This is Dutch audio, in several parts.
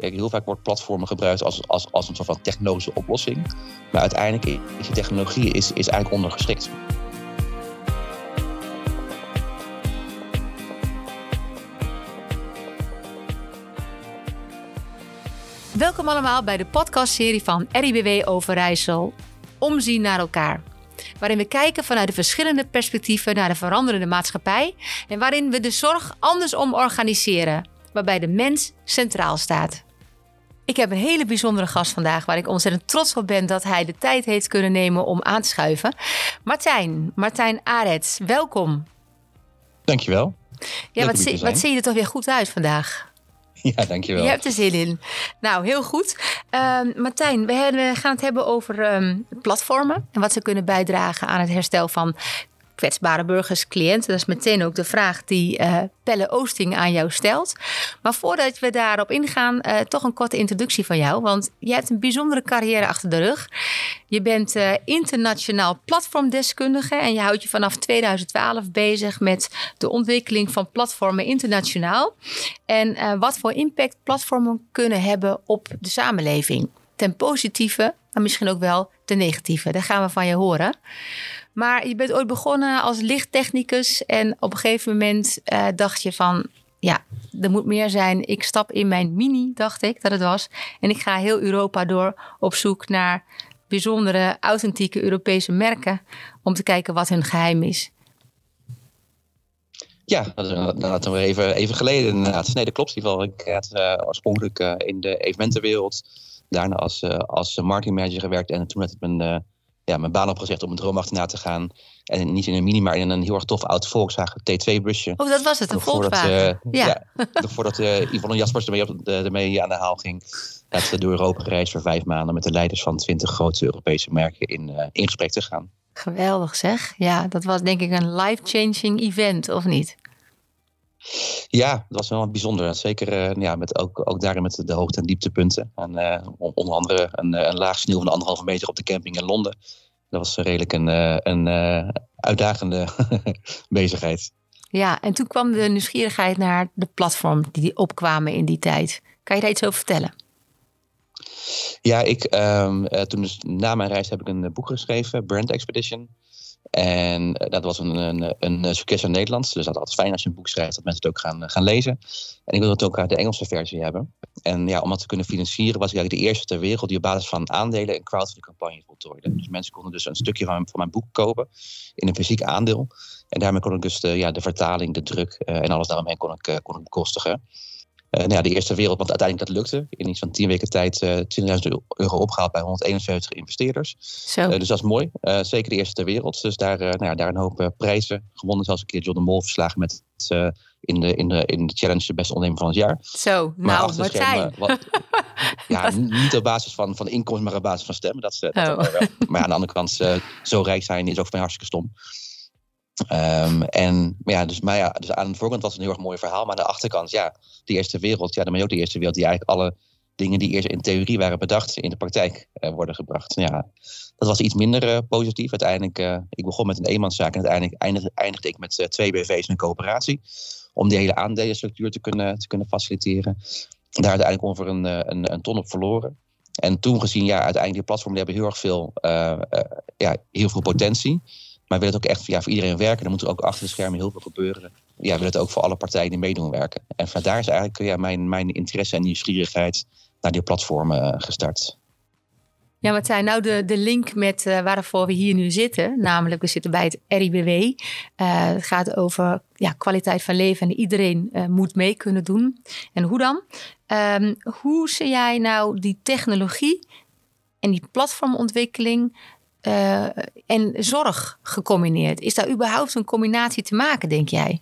Heel vaak wordt platformen gebruikt als, als, als een soort van technologische oplossing. Maar uiteindelijk is die technologie is, is eigenlijk ondergeschikt. Welkom allemaal bij de podcastserie van RIBW Overijssel. Omzien naar elkaar. Waarin we kijken vanuit de verschillende perspectieven naar de veranderende maatschappij. En waarin we de zorg andersom organiseren. Waarbij de mens centraal staat. Ik heb een hele bijzondere gast vandaag waar ik ontzettend trots op ben dat hij de tijd heeft kunnen nemen om aan te schuiven. Martijn, Martijn Arets, welkom. Dankjewel. Ja, wat, zie, wat zie je er toch weer goed uit vandaag? Ja, dankjewel. Je hebt er zin in. Nou, heel goed. Uh, Martijn, we gaan het hebben over um, platformen en wat ze kunnen bijdragen aan het herstel van kwetsbare burgers, cliënten. Dat is meteen ook de vraag die uh, Pelle Oosting aan jou stelt. Maar voordat we daarop ingaan, uh, toch een korte introductie van jou. Want je hebt een bijzondere carrière achter de rug. Je bent uh, internationaal platformdeskundige en je houdt je vanaf 2012 bezig met de ontwikkeling van platformen internationaal. En wat voor impact platformen kunnen hebben op de samenleving. Ten positieve, maar misschien ook wel ten negatieve. Daar gaan we van je horen. Maar je bent ooit begonnen als lichttechnicus. En op een gegeven moment uh, dacht je van... Ja, er moet meer zijn. Ik stap in mijn mini, dacht ik dat het was. En ik ga heel Europa door op zoek naar bijzondere, authentieke Europese merken. Om te kijken wat hun geheim is. Ja, dat is we even, even geleden inderdaad. Nee, dat klopt. In ieder geval, ik had uh, oorspronkelijk uh, in de evenementenwereld daarna als, uh, als marketingmanager gewerkt. En toen had ik mijn ja, mijn baan opgezegd om een droom achterna te gaan. En niet in een mini, maar in een heel erg tof oud Volkswagen T2-busje. Oh, dat was het, een Volkswagen. Uh, ja. ja. voordat uh, Yvonne Jaspers ermee, op, de, ermee aan de haal ging. Dat we door Europa gereisd voor vijf maanden met de leiders van twintig grote Europese merken in, uh, in gesprek te gaan. Geweldig zeg. Ja, dat was denk ik een life-changing event, of niet? Ja, dat was wel bijzonder. Zeker uh, ja, met ook, ook daarin met de hoogte- en dieptepunten. En, uh, onder andere een, een laag sneeuw van anderhalve meter op de camping in Londen. Dat was redelijk een, een uitdagende bezigheid. Ja, en toen kwam de nieuwsgierigheid naar de platform die opkwamen in die tijd. Kan je daar iets over vertellen? Ja, ik, um, toen dus na mijn reis heb ik een boek geschreven, Brand Expedition. En eh, dat was een, een, een succes in Nederlands. Dus dat is altijd fijn als je een boek schrijft, dat mensen het ook gaan, gaan lezen. En ik wilde het ook de Engelse versie hebben. En ja, om dat te kunnen financieren was ik de eerste ter wereld die op basis van aandelen een crowdfunding campagne voltooide. Dus mensen konden dus een stukje van, van mijn boek kopen in een fysiek aandeel. En daarmee kon ik dus de, ja, de vertaling, de druk en alles daaromheen kon ik, kon ik bekostigen. Uh, nou ja, de eerste wereld, want uiteindelijk dat lukte. In iets van tien weken tijd uh, 20.000 euro opgehaald bij 171 investeerders. Zo. Uh, dus dat is mooi. zeker de eerste ter wereld. Dus daar, nou ja, daar een hoop prijzen gewonnen. Zelfs een keer John de Mol verslagen met in, de, in, de, in de challenge de beste ondernemer van het jaar. Zo, maar nou Martijn. Wat, ja, niet op basis van, van inkomsten, maar op basis van stemmen. Dat, dat oh. Maar aan de andere kant, zo rijk zijn is ook mij hartstikke stom. Um, en ja, dus, maar ja, dus aan de voorkant was het een heel erg mooi verhaal. Maar aan de achterkant, ja, de eerste wereld. Ja, dan ben je ook de eerste wereld die eigenlijk alle dingen die eerst in theorie waren bedacht, in de praktijk uh, worden gebracht. Ja, dat was iets minder uh, positief. Uiteindelijk, uh, ik begon met een eenmanszaak en uiteindelijk eindigde, eindigde ik met twee BV's en een coöperatie. Om die hele aandelenstructuur te kunnen, te kunnen faciliteren. Daar uiteindelijk ongeveer een, een, een ton op verloren. En toen gezien, ja, uiteindelijk die platformen die hebben heel erg veel, ja, heel veel potentie. Maar we willen het ook echt ja, voor iedereen werken. Dan moet er ook achter de schermen heel veel gebeuren. Ja, willen het ook voor alle partijen die meedoen werken. En van daar is eigenlijk mijn, mijn interesse en nieuwsgierigheid naar die platformen uh, gestart. Ja, Martijn, nou de, de link met uh, waarvoor we hier nu zitten. Namelijk, we zitten bij het RIBW. Uh, het gaat over ja, kwaliteit van leven en iedereen moet mee kunnen doen. En hoe dan? Um, hoe zie jij nou die technologie en die platformontwikkeling uh, en zorg gecombineerd. Is daar überhaupt een combinatie te maken, denk jij?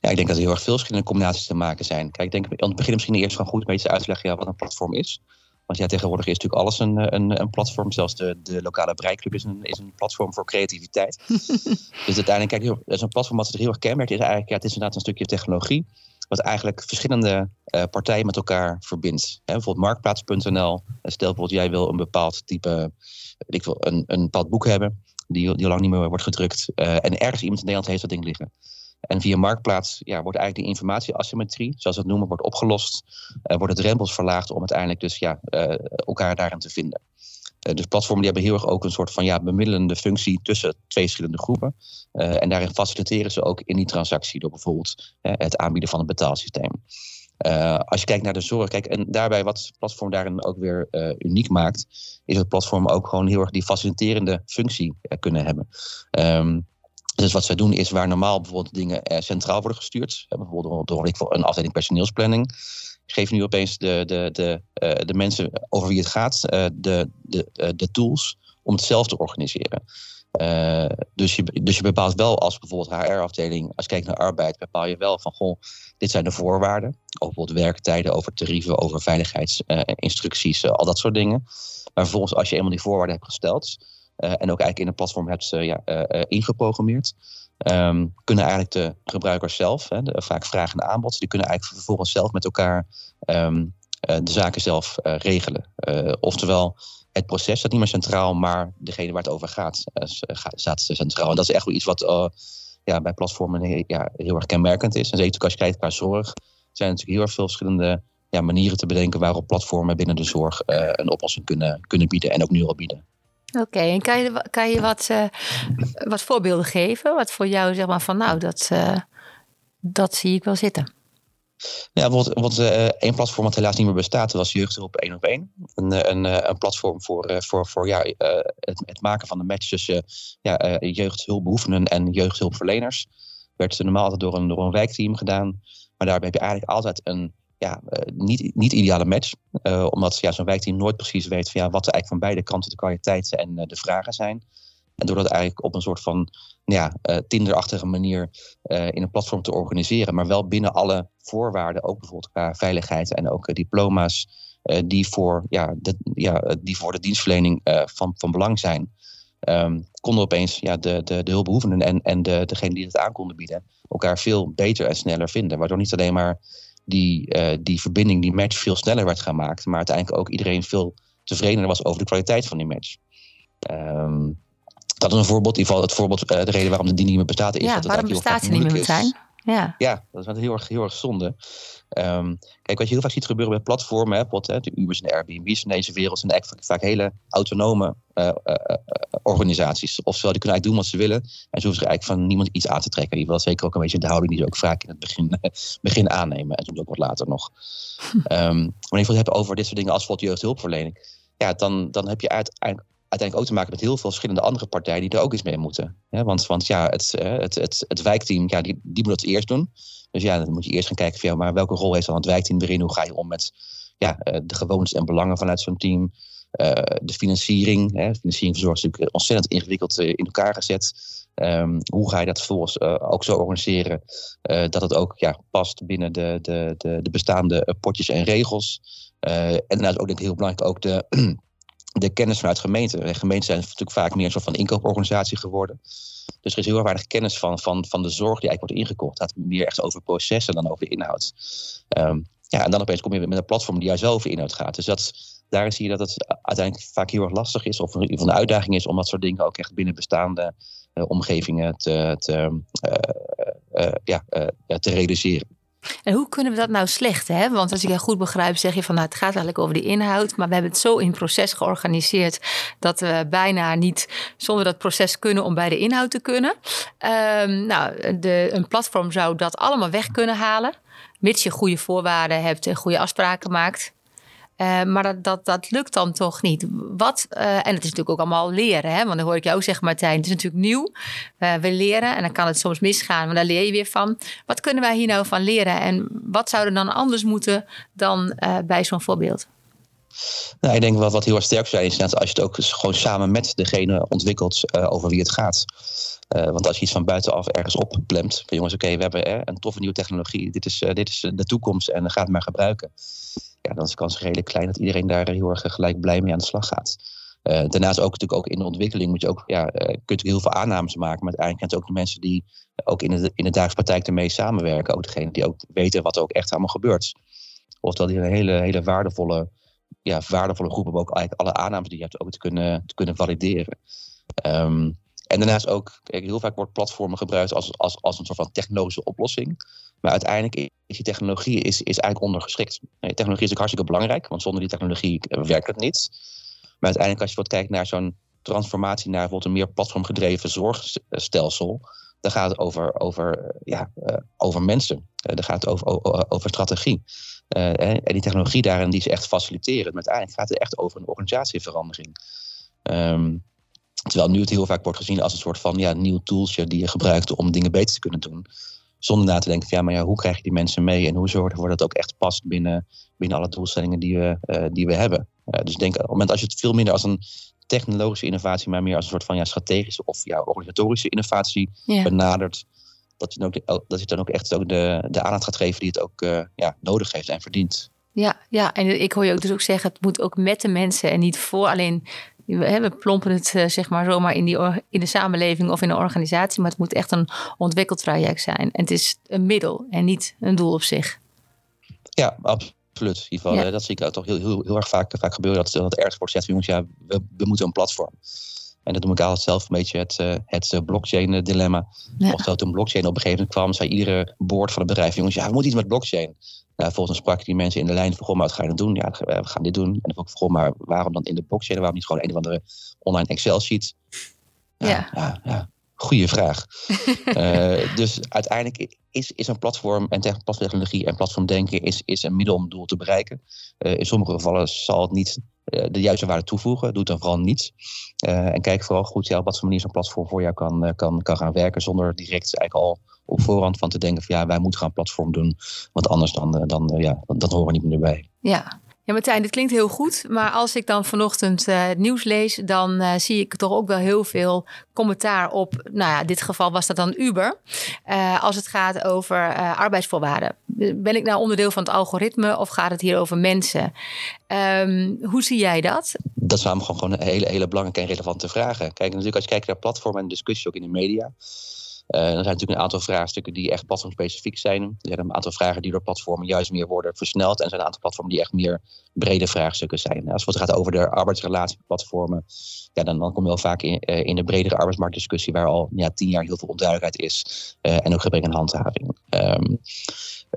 Ja, ik denk dat er heel erg veel verschillende combinaties te maken zijn. Kijk, ik denk aan het begin misschien eerst van goed een beetje uit te leggen ja, wat een platform is. Want ja, tegenwoordig is natuurlijk alles een, een, een platform. Zelfs de, de lokale breiklub is een, is een platform voor creativiteit. dus uiteindelijk, kijk, dat is een platform wat zich heel erg kenmerkt. Is eigenlijk, ja, het is inderdaad een stukje technologie. Wat eigenlijk verschillende uh, partijen met elkaar verbindt. Hè, bijvoorbeeld marktplaats.nl. Stel bijvoorbeeld, jij wil een bepaald type ik wil een, een bepaald boek hebben, die, die lang niet meer wordt gedrukt. Uh, en ergens iemand in Nederland heeft dat ding liggen. En via Marktplaats ja, wordt eigenlijk die informatieasymmetrie, zoals we het noemen, wordt opgelost. Uh, worden drempels verlaagd om uiteindelijk dus ja, elkaar daarin te vinden. Uh, dus platformen die hebben heel erg ook een soort van ja, bemiddelende functie tussen twee verschillende groepen. en daarin faciliteren ze ook in die transactie door bijvoorbeeld het aanbieden van een betaalsysteem. Uh, als je kijkt naar de zorg, kijk, en daarbij wat het platform daarin ook weer uniek maakt, is dat platform ook gewoon heel erg die faciliterende functie kunnen hebben. Um, dus wat zij doen is waar normaal bijvoorbeeld dingen centraal worden gestuurd, bijvoorbeeld door, een afdeling personeelsplanning, geven nu opeens de, de, de, de mensen over wie het gaat de, de, de tools om het zelf te organiseren. Dus, je, dus je bepaalt wel als bijvoorbeeld HR-afdeling, als je kijkt naar arbeid, bepaal je wel van goh, dit zijn de voorwaarden. Over bijvoorbeeld werktijden, over tarieven, over veiligheidsinstructies, al dat soort dingen. Maar vervolgens, als je eenmaal die voorwaarden hebt gesteld en ook eigenlijk in een platform hebt ja, ingeprogrammeerd, um, kunnen eigenlijk de gebruikers zelf, hè, de, vaak vraag en aanbod, die kunnen eigenlijk vervolgens zelf met elkaar um, de zaken zelf regelen. oftewel, het proces staat niet meer centraal, maar degene waar het over gaat, staat centraal. En dat is echt wel iets wat ja, bij platformen heel, ja, erg kenmerkend is. En zeker als je kijkt qua zorg, zijn er natuurlijk heel veel verschillende ja, manieren te bedenken waarop platformen binnen de zorg een oplossing kunnen, kunnen bieden en ook nu al bieden. Oké, en kan je, kan je wat, wat voorbeelden geven? Wat voor jou zeg maar van nou, dat, dat zie ik wel zitten. Ja, bijvoorbeeld, uh, één platform wat helaas niet meer bestaat, was Jeugdhulp 1 op 1. Een, eh, een, eh, een platform voor, voor, voor ja, het, het maken van de match tussen ja, jeugdhulpbehoevenden en jeugdhulpverleners. Werd normaal altijd door een, door een wijkteam gedaan. Maar daarbij heb je eigenlijk altijd een ja, niet, niet ideale match. omdat ja, zo'n wijkteam nooit precies weet van, ja, wat er eigenlijk van beide kanten de kwaliteiten en de vragen zijn. En door dat eigenlijk op een soort van ja, uh, Tinderachtige manier in een platform te organiseren. Maar wel binnen alle voorwaarden, ook bijvoorbeeld qua veiligheid en ook diploma's, die, voor, ja, de, ja, die voor de dienstverlening van, van belang zijn. Um, konden opeens ja, de, de, de hulpbehoevenden en, en de, degene die het aan konden bieden, elkaar veel beter en sneller vinden. Waardoor niet alleen maar die, die verbinding, die match veel sneller werd gemaakt, maar uiteindelijk ook iedereen veel tevredener was over de kwaliteit van die match. Um, dat is een voorbeeld. In ieder geval het voorbeeld, uh, de reden waarom de dienst niet meer bestaat. Is ja, dat het waarom bestaat ze niet meer zijn? Ja. ja, dat is heel erg, heel erg zonde. Um, kijk, wat je heel vaak ziet gebeuren bij platformen, hè, wat, hè, de Ubers en de Airbnb's in deze wereld, zijn eigenlijk vaak hele autonome uh, uh, organisaties. Oftewel, die kunnen eigenlijk doen wat ze willen. En ze hoeven zich eigenlijk van niemand iets aan te trekken. Die wil zeker ook een beetje de houding die ze ook vaak in het begin, begin aannemen. En soms ook wat later nog. um, wanneer je het hebt over dit soort dingen als bijvoorbeeld jeugdhulpverlening. Ja, dan, dan heb je uiteindelijk uiteindelijk ook te maken met heel veel verschillende andere partijen die er ook eens mee moeten. want, want ja, het, eh, het, het, het wijkteam, ja, die, die moet dat eerst doen. Dus ja, dan moet je eerst gaan kijken van ja, maar welke rol heeft dan het wijkteam erin? Hoe ga je om met ja, eh, de gewoontes en belangen vanuit zo'n team? Uh, de financiering. Hè. Financiering van zorg is natuurlijk ontzettend ingewikkeld in elkaar gezet. Um, hoe ga je dat vervolgens ook zo organiseren dat het ook ja, past binnen de, de, de, de bestaande potjes en regels? en daarnaast ook denk ik heel belangrijk ook de de kennis vanuit gemeenten. Gemeenten zijn natuurlijk vaak meer een soort van inkooporganisatie geworden. Dus er is heel weinig kennis van, van, van de zorg die eigenlijk wordt ingekocht. Het gaat meer echt over processen dan over inhoud. Um, ja, en dan opeens kom je met een platform die juist over inhoud gaat. Dus dat, daarin zie je dat het uiteindelijk vaak heel erg lastig is, of een, de uitdaging is om dat soort dingen ook echt binnen bestaande uh, omgevingen te, te, uh, ja, te realiseren. En hoe kunnen we dat nou slecht? Hè? Want als ik je goed begrijp, zeg je van nou, het gaat eigenlijk over de inhoud. Maar we hebben het zo in proces georganiseerd dat we bijna niet zonder dat proces kunnen om bij de inhoud te kunnen. Um, nou, de, een platform zou dat allemaal weg kunnen halen. Mits je goede voorwaarden hebt en goede afspraken maakt. Uh, maar dat, dat, lukt dan toch niet. Wat, uh, en het is natuurlijk ook allemaal leren. Hè? Want dan hoor ik jou ook zeggen, Martijn, het is natuurlijk nieuw. Uh, we leren en dan kan het soms misgaan, maar daar leer je weer van. Wat kunnen wij hier nou van leren? En wat zou er dan anders moeten dan bij zo'n voorbeeld? Nou, ik denk wat, wat heel erg sterk zijn is als je het ook gewoon samen met degene ontwikkelt over wie het gaat. want als je iets van buitenaf ergens opplemt, jongens, oké, we hebben een toffe nieuwe technologie, dit is, dit is de toekomst en ga het maar gebruiken ja, dan is de kans redelijk klein dat iedereen daar heel erg gelijk blij mee aan de slag gaat. Uh, daarnaast ook natuurlijk ook in de ontwikkeling moet je ook, ja, uh, kunt heel veel aannames maken. Maar uiteindelijk zijn het ook de mensen die ook in de, in de dagelijkse praktijk ermee samenwerken. Ook degene die ook weten wat er ook echt allemaal gebeurt. Oftewel die een hele, hele waardevolle, ja, waardevolle groep hebben ook eigenlijk alle aannames die je hebt ook te kunnen, te kunnen valideren. Um, En daarnaast ook, kijk, heel vaak wordt platformen gebruikt als, als, als een soort van technologische oplossing. Maar uiteindelijk is die technologie is, is eigenlijk ondergeschikt. Technologie is natuurlijk hartstikke belangrijk, want zonder die technologie werkt het niet. Maar uiteindelijk als je wat kijkt naar zo'n transformatie naar bijvoorbeeld een meer platformgedreven zorgstelsel, dan gaat het over, over, ja, over mensen. dan gaat het over, over, strategie. en die technologie daarin die is echt faciliteren. Maar uiteindelijk gaat het echt over een organisatieverandering. Um, terwijl nu het heel vaak wordt gezien als een soort van ja, nieuw toolsje die je gebruikt om dingen beter te kunnen doen. Zonder na te denken van ja, maar ja, hoe krijg je die mensen mee en hoe zorg je ervoor dat het ook echt past binnen, binnen alle doelstellingen die we, uh, die we hebben. Uh, dus ik denk op het moment als je het veel minder als een technologische innovatie, maar meer als een soort van ja, strategische of ja, organisatorische innovatie ja. benadert, dat je dan ook, dat je dan ook echt ook de, de aandacht gaat geven die het ook uh, ja, nodig heeft en verdient. Ja, ja, en ik hoor je ook dus ook zeggen, het moet ook met de mensen en niet voor alleen we plompen het uh, zeg maar zomaar in, die, in de samenleving of in een organisatie, maar het moet echt een ontwikkeltraject zijn. En het is een middel en niet een doel op zich. Ja, absoluut. In ieder geval, ja. dat zie ik toch heel, heel, heel erg vaak, vaak gebeuren. Dat, dat ergens wordt gezegd, jongens, ja, we, we moeten een platform. En dat noem ik altijd zelf een beetje het, uh, het blockchain-dilemma. Ja. Of dat toen blockchain op een gegeven moment kwam, zei iedere boord van het bedrijf: jongens, ja, we moeten iets met blockchain. Nou, volgens sprak die mensen in de lijn van, goh, maar wat ga je dan doen? Ja, we gaan dit doen. En dan vroeg ik, goh, maar waarom dan in de blockchain? Waarom niet gewoon een of andere online Excel-sheet? Ja, ja. ja, ja. Goeie vraag. uh, dus uiteindelijk is, is een platform en platformtechnologie en platformdenken is, is een middel om het doel te bereiken. Uh, in sommige gevallen zal het niet de juiste waarde toevoegen. Doe dan vooral niet. en kijk vooral goed ja, op wat voor manier zo'n platform voor jou kan, kan, kan gaan werken. Zonder direct eigenlijk al op voorhand van te denken van ja, wij moeten gaan platform doen. Want anders dan, dan, ja, dan horen we niet meer bij. Ja, ja, Martijn, dit klinkt heel goed. Maar als ik dan vanochtend uh, het nieuws lees, dan uh, zie ik toch ook wel heel veel commentaar op. Nou ja, in dit geval was dat dan Uber. Uh, als het gaat over arbeidsvoorwaarden. Ben ik nou onderdeel van het algoritme of gaat het hier over mensen? Um, hoe zie jij dat? Dat zijn gewoon, gewoon hele, hele belangrijke en relevante vragen. Kijk, natuurlijk als je kijkt naar platformen en discussie ook in de media. Uh, er zijn natuurlijk een aantal vraagstukken die echt platformspecifiek zijn. Er zijn een aantal vragen die door platformen juist meer worden versneld. En er zijn een aantal platformen die echt meer brede vraagstukken zijn. Als het gaat over de arbeidsrelatieplatformen, ja, dan, dan kom je wel vaak in, uh, in de bredere arbeidsmarktdiscussie, waar al ja, tien jaar heel veel onduidelijkheid is. Uh, en ook gebrek aan handhaving. Um,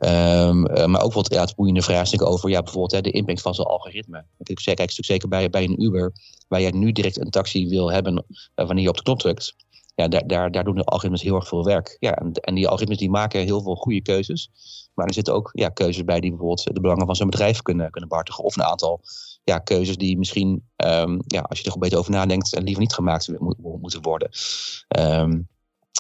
uh, maar ook wat ja, boeiende vraagstukken over ja, bijvoorbeeld hè, de impact van zo'n algoritme. Kijk, kijk, kijk zeker bij, bij een Uber, waar je nu direct een taxi wil hebben wanneer je op de knop drukt ja, daar, daar, doen de algoritmes heel erg veel werk. Ja, en, en die algoritmes die maken heel veel goede keuzes. Maar er zitten ook ja, keuzes bij die bijvoorbeeld de belangen van zo'n bedrijf kunnen, kunnen behartigen. Of een aantal ja, keuzes die misschien, um, ja, als je er goed beter over nadenkt, liever niet gemaakt moeten worden. Um,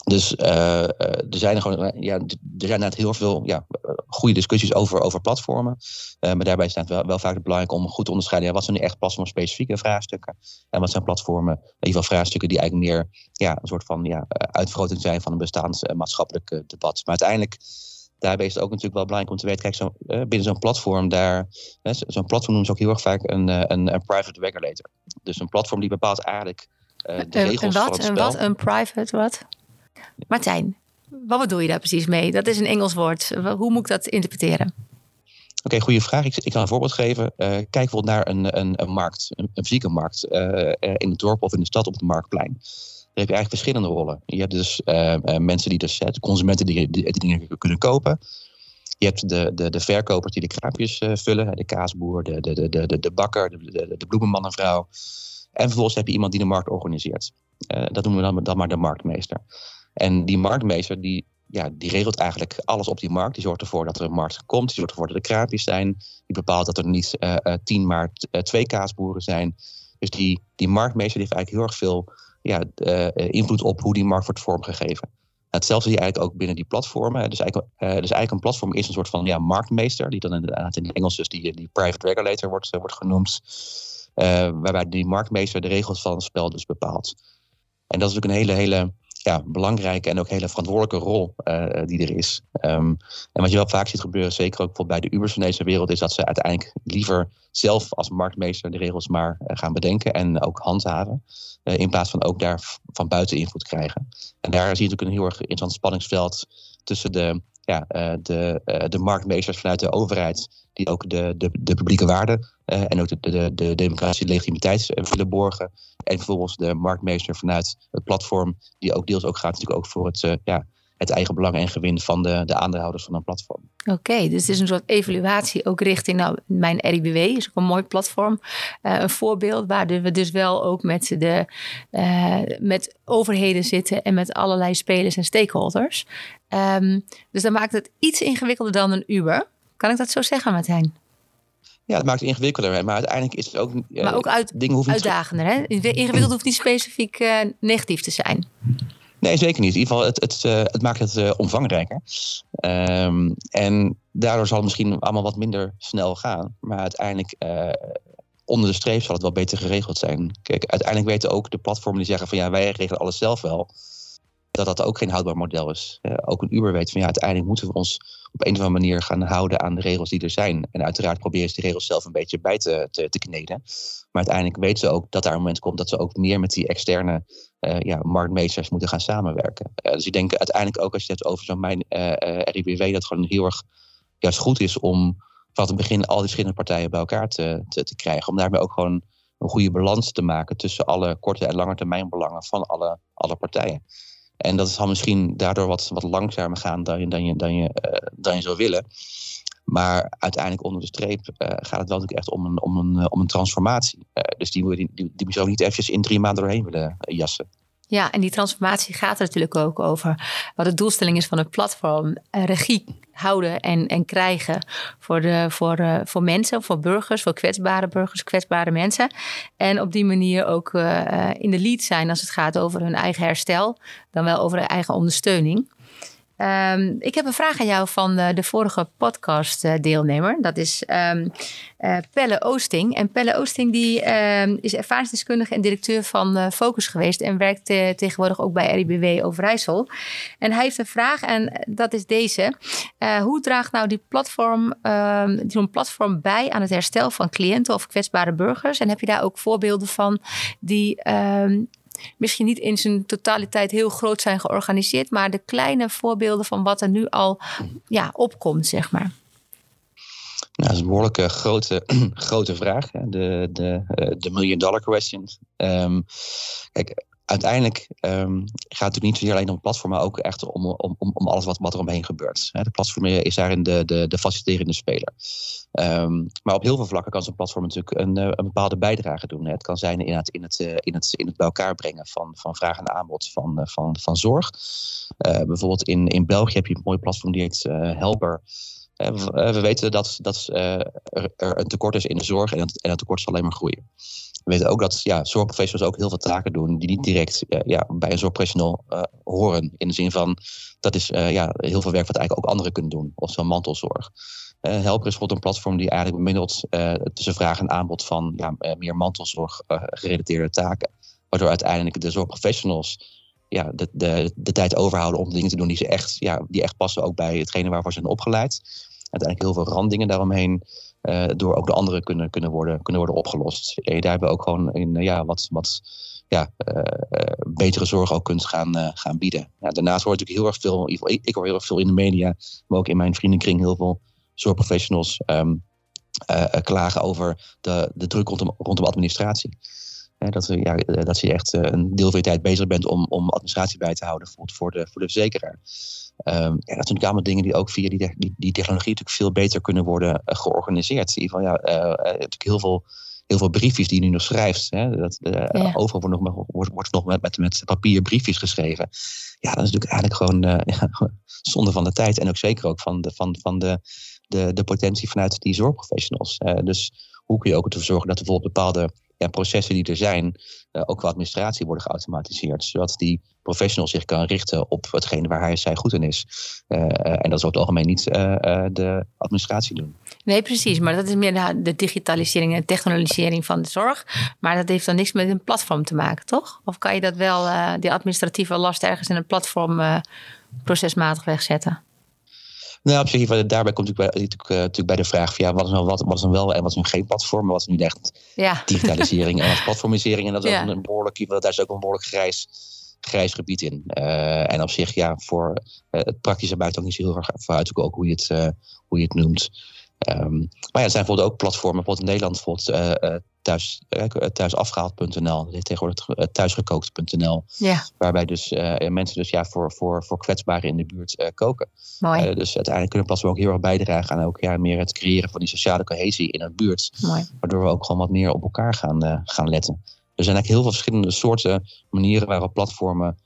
dus uh, er zijn gewoon, ja, er zijn net heel veel ja, goede discussies over, over platformen. Uh, maar daarbij staat wel, wel vaak belangrijk om goed te onderscheiden. Ja, wat zijn nu echt platformspecifieke vraagstukken? En wat zijn platformen, in ieder geval vraagstukken die eigenlijk meer ja, een soort van ja, uitvergroting zijn van een bestaand maatschappelijk debat. Maar uiteindelijk, daarbij is het ook natuurlijk wel belangrijk om te weten, kijk, zo, binnen zo'n platform, daar, zo'n platform noemen ze ook heel erg vaak een, een, een private regulator. Dus een platform die bepaalt eigenlijk de regels een wat, van het spel. Een wat? Een private wat? Martijn, wat bedoel je daar precies mee? Dat is een Engels woord. Hoe moet ik dat interpreteren? Oké, goede vraag. Ik, ik, kan een voorbeeld geven. Uh, kijk bijvoorbeeld naar een, een, een markt, een, fysieke markt, uh, in het dorp of in de stad op het marktplein. Daar heb je eigenlijk verschillende rollen. Je hebt dus uh, mensen die dus, de consumenten die, die, dingen kunnen kopen. Je hebt de, de, de verkopers die de kraampjes vullen, de kaasboer, de, de, de, de, bakker, de, de, de bloemenman en vrouw. En vervolgens heb je iemand die de markt organiseert. dat noemen we dan, dan maar de marktmeester. En die marktmeester die, ja, die regelt eigenlijk alles op die markt. Die zorgt ervoor dat er een markt komt. Die zorgt ervoor dat er kraampjes zijn. Die bepaalt dat er niet uh, uh, tien, maar uh, twee kaasboeren zijn. Dus die, die marktmeester heeft eigenlijk heel erg veel ja, invloed op hoe die markt wordt vormgegeven. Hetzelfde zie je eigenlijk ook binnen die platformen. Dus eigenlijk, dus eigenlijk een platform is een soort van ja, marktmeester, die dan inderdaad in het Engels dus die, die private regulator wordt, wordt genoemd. waarbij die marktmeester de regels van het spel dus bepaalt. En dat is ook een hele, hele ja, belangrijke en ook hele verantwoordelijke rol uh, die er is. Um, en wat je wel vaak ziet gebeuren, zeker ook bij de Ubers van deze wereld, is dat ze uiteindelijk liever zelf als marktmeester de regels maar uh, gaan bedenken en ook handhaven. Uh, in plaats van ook daar van buiten invloed krijgen. En daar zie je natuurlijk een heel erg interessant spanningsveld tussen de, ja, de, de marktmeesters vanuit de overheid, die ook de, de, de publieke waarde en ook de, de, de democratische legitimiteit willen borgen. En vervolgens de marktmeester vanuit het platform, die ook deels ook gaat natuurlijk ook voor het, ja, het eigen belang en gewin van de, de aandeelhouders van een platform. Oké, dus het is een soort evaluatie ook richting nou, mijn RIBW, is ook een mooi platform. Een voorbeeld waar we dus wel ook met, de, met overheden zitten en met allerlei spelers en stakeholders. Um, dus dat maakt het iets ingewikkelder dan een Uber. Kan ik dat zo zeggen, Martijn? Ja, het maakt het ingewikkelder, maar uiteindelijk is het ook. Uh, maar ook uit, dingen uitdagender. Hè? Ingewikkeld hoeft niet specifiek negatief te zijn. Nee, zeker niet. In ieder geval, het, het, uh, het maakt het omvangrijker. Um, en daardoor zal het misschien allemaal wat minder snel gaan. Maar uiteindelijk, onder de streep zal het wel beter geregeld zijn. Kijk, uiteindelijk weten ook de platformen die zeggen van ja, wij regelen alles zelf wel dat dat ook geen houdbaar model is. Ook een Uber weet van ja, uiteindelijk moeten we ons op een of andere manier gaan houden aan de regels die er zijn. En uiteraard proberen ze die regels zelf een beetje bij te, te, te kneden. Maar uiteindelijk weten ze ook dat daar een moment komt dat ze ook meer met die externe uh, ja, marktmeesters moeten gaan samenwerken. Dus ik denk uiteindelijk ook als je het hebt over zo'n mijn RIBW, dat gewoon heel erg juist goed is om vanaf het begin al die verschillende partijen bij elkaar te, te, te krijgen. Om daarmee ook gewoon een goede balans te maken tussen alle korte en lange termijn belangen van alle, alle partijen. En dat zal misschien daardoor wat, wat langzamer gaan dan je, dan, je, dan, je, uh, dan je zou willen. Maar uiteindelijk onder de streep uh, gaat het wel natuurlijk echt om een, om een, uh, om een transformatie. dus die, die, die, die zou niet eventjes in drie maanden doorheen willen jassen. Ja, en die transformatie gaat er natuurlijk ook over wat de doelstelling is van het platform. regie houden en, en krijgen voor, de, voor, uh, voor mensen, voor burgers, voor kwetsbare burgers, kwetsbare mensen. En op die manier ook uh, in de lead zijn als het gaat over hun eigen herstel, dan wel over hun eigen ondersteuning. Um, ik heb een vraag aan jou van de, de vorige podcast-deelnemer. Dat is um, uh, Pelle Oosting. En Pelle Oosting die, um, is ervaringsdeskundige en directeur van Focus geweest. En werkt tegenwoordig ook bij RIBW Overijssel. En hij heeft een vraag en dat is deze. hoe draagt nou die platform, zo'n platform bij aan het herstel van cliënten of kwetsbare burgers? En heb je daar ook voorbeelden van die misschien niet in zijn totaliteit heel groot zijn georganiseerd, maar de kleine voorbeelden van wat er nu al ja, opkomt, zeg maar. Nou, dat is een behoorlijke grote, grote vraag. De, de, eh, de million dollar question. Um, kijk, uiteindelijk um, gaat het natuurlijk niet alleen om het platform, maar ook echt om, om, om alles wat, wat er omheen gebeurt. De platform is daarin de, de, de faciliterende speler. Um, maar op heel veel vlakken kan zo'n platform natuurlijk een, eh, bepaalde bijdrage doen. Het kan zijn in het, eh, in het, in het bij elkaar brengen van, van vraag en aanbod van, eh, van, van zorg. Bijvoorbeeld in, in België heb je een mooi platform die heet Helper. we weten dat, dat er een tekort is in de zorg en en dat tekort zal alleen maar groeien. We weten ook dat ja, zorgprofessionals ook heel veel taken doen die niet direct uh, ja, bij een zorgprofessional uh, horen. In de zin van dat is uh, ja, heel veel werk wat eigenlijk ook anderen kunnen doen, of zo'n mantelzorg. Helper is een platform die eigenlijk bemiddelt tussen vraag en aanbod van ja, meer mantelzorg gerelateerde taken. Waardoor uiteindelijk de zorgprofessionals ja, de, de, de tijd overhouden om dingen te doen die, ze echt, ja, die echt passen ook bij hetgene waarvoor ze zijn opgeleid. Uiteindelijk heel veel randdingen daaromheen door ook de anderen kunnen, kunnen, worden, kunnen worden opgelost. En je daarbij ook gewoon in uh, ja, wat, wat ja, uh, betere zorg ook kunt gaan, gaan bieden. Daarnaast hoor natuurlijk heel erg veel, ik, ik hoor heel erg veel in de media, maar ook in mijn vriendenkring heel veel zorgprofessionals um, klagen over de, de druk rondom, rondom administratie. Dat, ja, dat je echt een deel van je tijd bezig bent om, om administratie bij te houden voor, voor, de, voor de verzekeraar. Um, ja, dat zijn natuurlijk allemaal dingen die ook via die, die, die technologie natuurlijk veel beter kunnen worden uh, georganiseerd. In ieder geval, ja, uh, natuurlijk heel veel, heel veel briefjes die je nu nog schrijft. Hè, dat, uh, ja. Overal wordt nog, wordt, wordt nog met, met, met papier briefjes geschreven. Ja, dat is natuurlijk eigenlijk gewoon ja, zonde van de tijd. En ook zeker ook van de, van, van de, de, de potentie vanuit die zorgprofessionals. dus hoe kun je ook ervoor zorgen dat er bijvoorbeeld bepaalde ja, processen die er zijn, uh, ook qua administratie worden geautomatiseerd. Zodat die professional zich kan richten op hetgene waar hij of zij goed in is. Uh, en dat zou het algemeen niet de administratie doen. Nee, precies. Maar dat is meer de, de digitalisering en technologisering van de zorg. Maar dat heeft dan niks met een platform te maken, toch? Of kan je dat wel, die administratieve last ergens in een platform procesmatig wegzetten? Nou, op zich, daarbij komt natuurlijk bij, natuurlijk, uh, natuurlijk bij de vraag van ja, wat is nou wat, wat is nou wel en wat is nou geen platform, wat is nu echt ja. digitalisering en wat platformisering. En dat is ja. een behoorlijk, daar is ook een behoorlijk grijs, grijs gebied in. Uh, en op zich, ja, voor uh, het praktische buiten ook niet zo heel erg vooruit ook hoe je het, hoe je het noemt. Ehm, maar ja, er zijn bijvoorbeeld ook platformen, bijvoorbeeld in Nederland, bijvoorbeeld thuis, thuisafgehaald.nl, tegenwoordig thuisgekookt.nl. Ja. Waarbij dus mensen dus ja, voor, voor, voor kwetsbaren in de buurt koken. Mooi. dus uiteindelijk kunnen platformen ook heel erg bijdragen aan ook ja, meer het creëren van die sociale cohesie in een buurt. Mooi. Waardoor we ook gewoon wat meer op elkaar gaan, gaan letten. Er zijn eigenlijk heel veel verschillende soorten manieren waarop platformen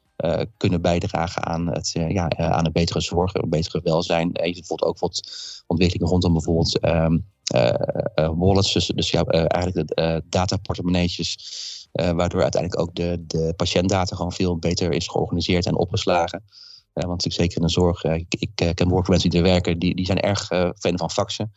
kunnen bijdragen aan het, uh, ja, uh, aan een betere zorg, een betere welzijn. Even bijvoorbeeld ook wat ontwikkelingen rondom bijvoorbeeld um, wallets, dus, dus ja, eigenlijk de dataportemonneetjes. waardoor uiteindelijk ook de, de patiëntdata gewoon veel beter is georganiseerd en opgeslagen. Uh, want ik zeker in de zorg, uh, ik, ik uh, ken behoorlijk mensen die er werken, die, die zijn erg fan van faxen.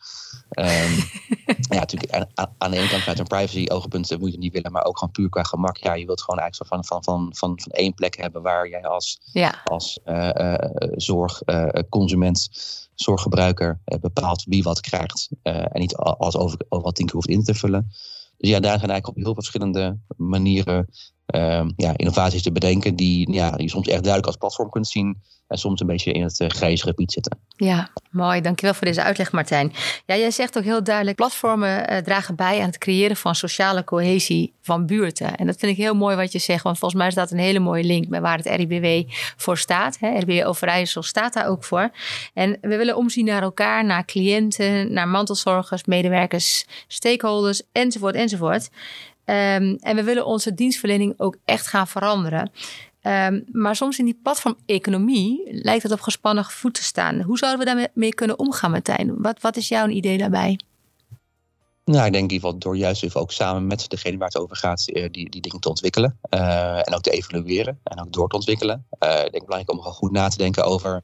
Um, ja, natuurlijk aan, aan, de ene kant vanuit een privacy oogpunt moet je niet willen, maar ook gewoon puur qua gemak. Ja, je wilt gewoon eigenlijk zo van, van, van, van, van één plek hebben waar jij als, ja. als zorgconsument, zorggebruiker bepaalt wie wat krijgt. en niet alles over, over wat tien keer hoeft in te vullen. Dus ja, daar zijn eigenlijk op heel verschillende manieren ja, innovaties te bedenken die ja, je soms echt duidelijk als platform kunt zien en soms een beetje in het uh, grijze gebied zitten. Ja, mooi. Dankjewel voor deze uitleg, Martijn. Ja, jij zegt ook heel duidelijk, platformen uh, dragen bij aan het creëren van sociale cohesie van buurten. En dat vind ik heel mooi wat je zegt, want volgens mij staat een hele mooie link bij waar het RIBW voor staat. Hè. RIBW Overijssel staat daar ook voor. En we willen omzien naar elkaar, naar cliënten, naar mantelzorgers, medewerkers, stakeholders, enzovoort, enzovoort. Um, en we willen onze dienstverlening ook echt gaan veranderen. Um, maar soms in die platformeconomie lijkt het op gespannen voet te staan. Hoe zouden we daarmee kunnen omgaan, Martijn? Wat, wat is jouw idee daarbij? Nou, ik denk in ieder geval door juist even ook samen met degene waar het over gaat, eh, die, die dingen te ontwikkelen. Uh, en ook te evalueren en ook door te ontwikkelen. Uh, ik denk belangrijk om gewoon goed na te denken over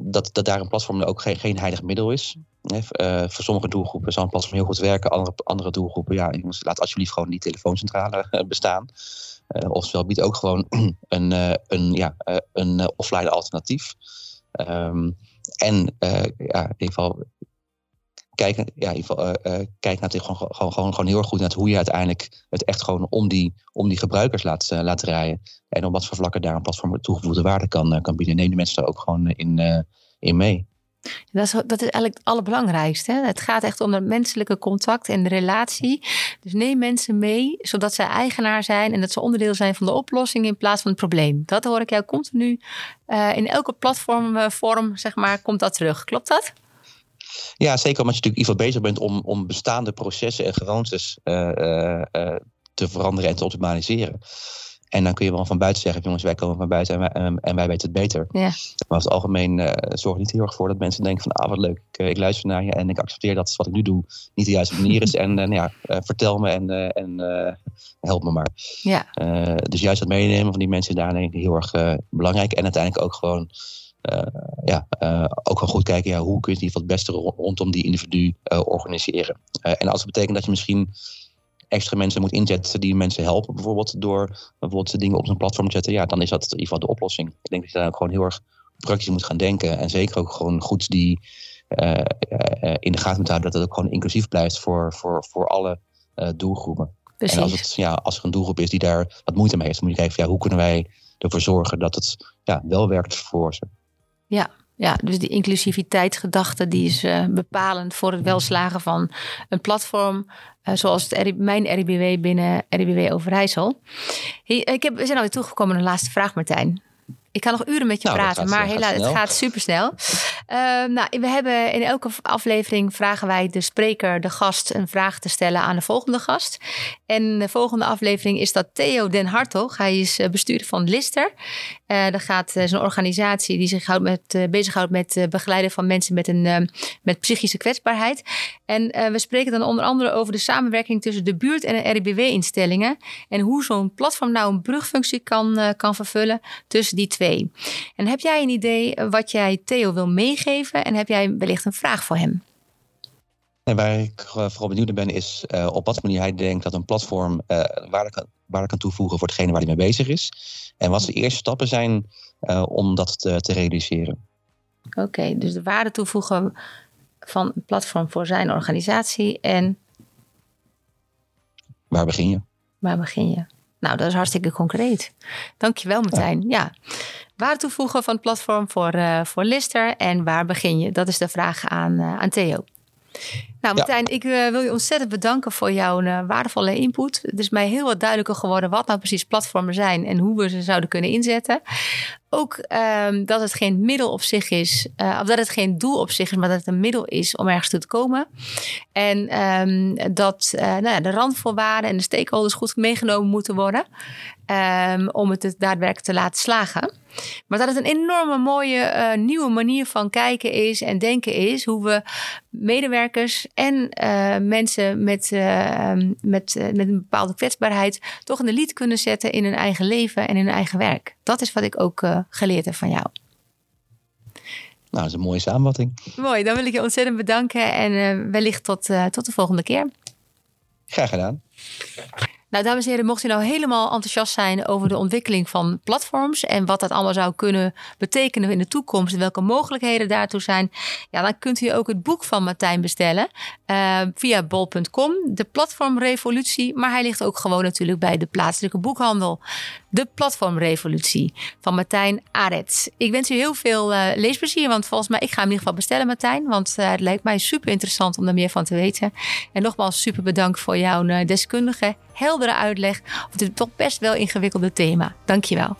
dat, dat daar een platform ook geen, geen heilig middel is. voor sommige doelgroepen zal een platform heel goed werken. Andere, andere doelgroepen, ja, jongens, laat alsjeblieft gewoon die telefooncentrale bestaan. Oftewel biedt ook gewoon een, een, ja, een offline alternatief. Um, en ja, in ieder geval kijk, ja, ieder geval, kijk naar gewoon, gewoon, gewoon, gewoon heel erg goed naar hoe je uiteindelijk het echt gewoon om die, om die gebruikers laat, laat rijden. En op wat voor vlakken daar een platform toegevoegde waarde kan, kan bieden. Neem de mensen daar ook gewoon in, in mee. Dat is, dat is eigenlijk het allerbelangrijkste. Hè? Het gaat echt om het menselijke contact en de relatie. Dus neem mensen mee, zodat zij eigenaar zijn en dat ze onderdeel zijn van de oplossing in plaats van het probleem. Dat hoor ik jou continu uh, in elke platformvorm, zeg maar, komt dat terug. Klopt dat? Ja, zeker omdat je natuurlijk in ieder geval bezig bent om, om bestaande processen en gewoontes uh, uh, te veranderen en te optimaliseren. En dan kun je wel van buiten zeggen, jongens, wij komen van buiten en wij, en, wij weten het beter. Ja. Maar over het algemeen uh, zorgt niet heel erg voor dat mensen denken van, ah wat leuk, ik, ik, luister naar je en ik accepteer dat wat ik nu doe niet de juiste manier is. en uh, nou ja, uh, vertel me en, en help me maar. Ja. dus juist dat meenemen van die mensen is daar denk ik heel erg belangrijk. En uiteindelijk ook gewoon ja, ook gewoon goed kijken, ja, hoe kun je het beste rondom die individu organiseren. en als het betekent dat je misschien extra mensen moet inzetten die mensen helpen, bijvoorbeeld door bijvoorbeeld dingen op zijn platform te zetten, ja, dan is dat in ieder geval de oplossing. Ik denk dat je daar ook gewoon heel erg praktisch moet gaan denken en zeker ook gewoon goed die uh, uh, in de gaten moet houden dat het ook gewoon inclusief blijft voor, voor, voor alle uh, doelgroepen. Precies. En als, het, ja, als er een doelgroep is die daar wat moeite mee heeft, dan moet je kijken, ja, hoe kunnen wij ervoor zorgen dat het ja, wel werkt voor ze. Ja, ja, dus die inclusiviteitsgedachte die is uh, bepalend voor het welslagen van een platform uh, zoals het mijn RIBW binnen RIBW Overijssel. Hey, ik heb, we zijn alweer toegekomen naar de laatste vraag, Martijn. Ik kan nog uren met je nou, praten, maar helaas, het gaat super snel. Uh, nou, we hebben in elke aflevering vragen wij de spreker, de gast, een vraag te stellen aan de volgende gast. En de volgende aflevering is dat Theo Den Hartog. Hij is eh, bestuurder van Lister. Uh, dat gaat uh, een organisatie die zich houdt met, uh, met begeleiden van mensen met, een, met psychische kwetsbaarheid. En we spreken dan onder andere over de samenwerking tussen de buurt en de RIBW-instellingen. En hoe zo'n platform nou een brugfunctie kan, kan vervullen tussen die twee. En heb jij een idee wat jij Theo wil meegeven? En heb jij wellicht een vraag voor hem? En waar ik vooral benieuwd naar ben, is op wat manier hij denkt dat een platform uh, waarde, kan, waarde kan toevoegen voor degene waar hij mee bezig is. En wat de eerste stappen zijn uh, om dat te, te realiseren. Oké, okay, dus de waarde toevoegen van een platform voor zijn organisatie en. Waar begin je? Waar begin je? Nou, dat is hartstikke concreet. Dankjewel, Martijn. Ja. ja. Waarde toevoegen van het platform voor, voor Lister en waar begin je? Dat is de vraag aan, aan Theo. Nou, Martijn, ik uh, wil je ontzettend bedanken voor jouw uh, waardevolle input. Het is mij heel wat duidelijker geworden wat nou precies platformen zijn en hoe we ze zouden kunnen inzetten. Ook um, dat het geen middel op zich is, uh, of dat het geen doel op zich is, maar dat het een middel is om ergens toe te komen. En um, dat nou ja, de randvoorwaarden en de stakeholders goed meegenomen moeten worden um, om het daadwerkelijk te laten slagen. Maar dat het een enorme mooie nieuwe manier van kijken is en denken is. Hoe we medewerkers en uh, mensen met, uh, met, met een bepaalde kwetsbaarheid toch in de lied kunnen zetten in hun eigen leven en in hun eigen werk. Dat is wat ik ook geleerd heb van jou. Nou, dat is een mooie samenvatting. Mooi, dan wil ik je ontzettend bedanken en wellicht tot, tot de volgende keer. Graag gedaan. Nou, dames en heren, mocht u nou helemaal enthousiast zijn over de ontwikkeling van platforms en wat dat allemaal zou kunnen betekenen in de toekomst welke mogelijkheden daartoe zijn, ja, dan kunt u ook het boek van Martijn bestellen uh, via bol.com, de platformrevolutie, maar hij ligt ook gewoon natuurlijk bij de plaatselijke boekhandel. De platformrevolutie van Martijn Arets. Ik wens u heel veel uh, leesplezier, want volgens mij, ik ga hem in ieder geval bestellen, Martijn, want uh, het lijkt mij super interessant om daar meer van te weten. En nogmaals, super bedankt voor jouw deskundige, heldere uitleg op dit toch best wel ingewikkelde thema. Dankjewel.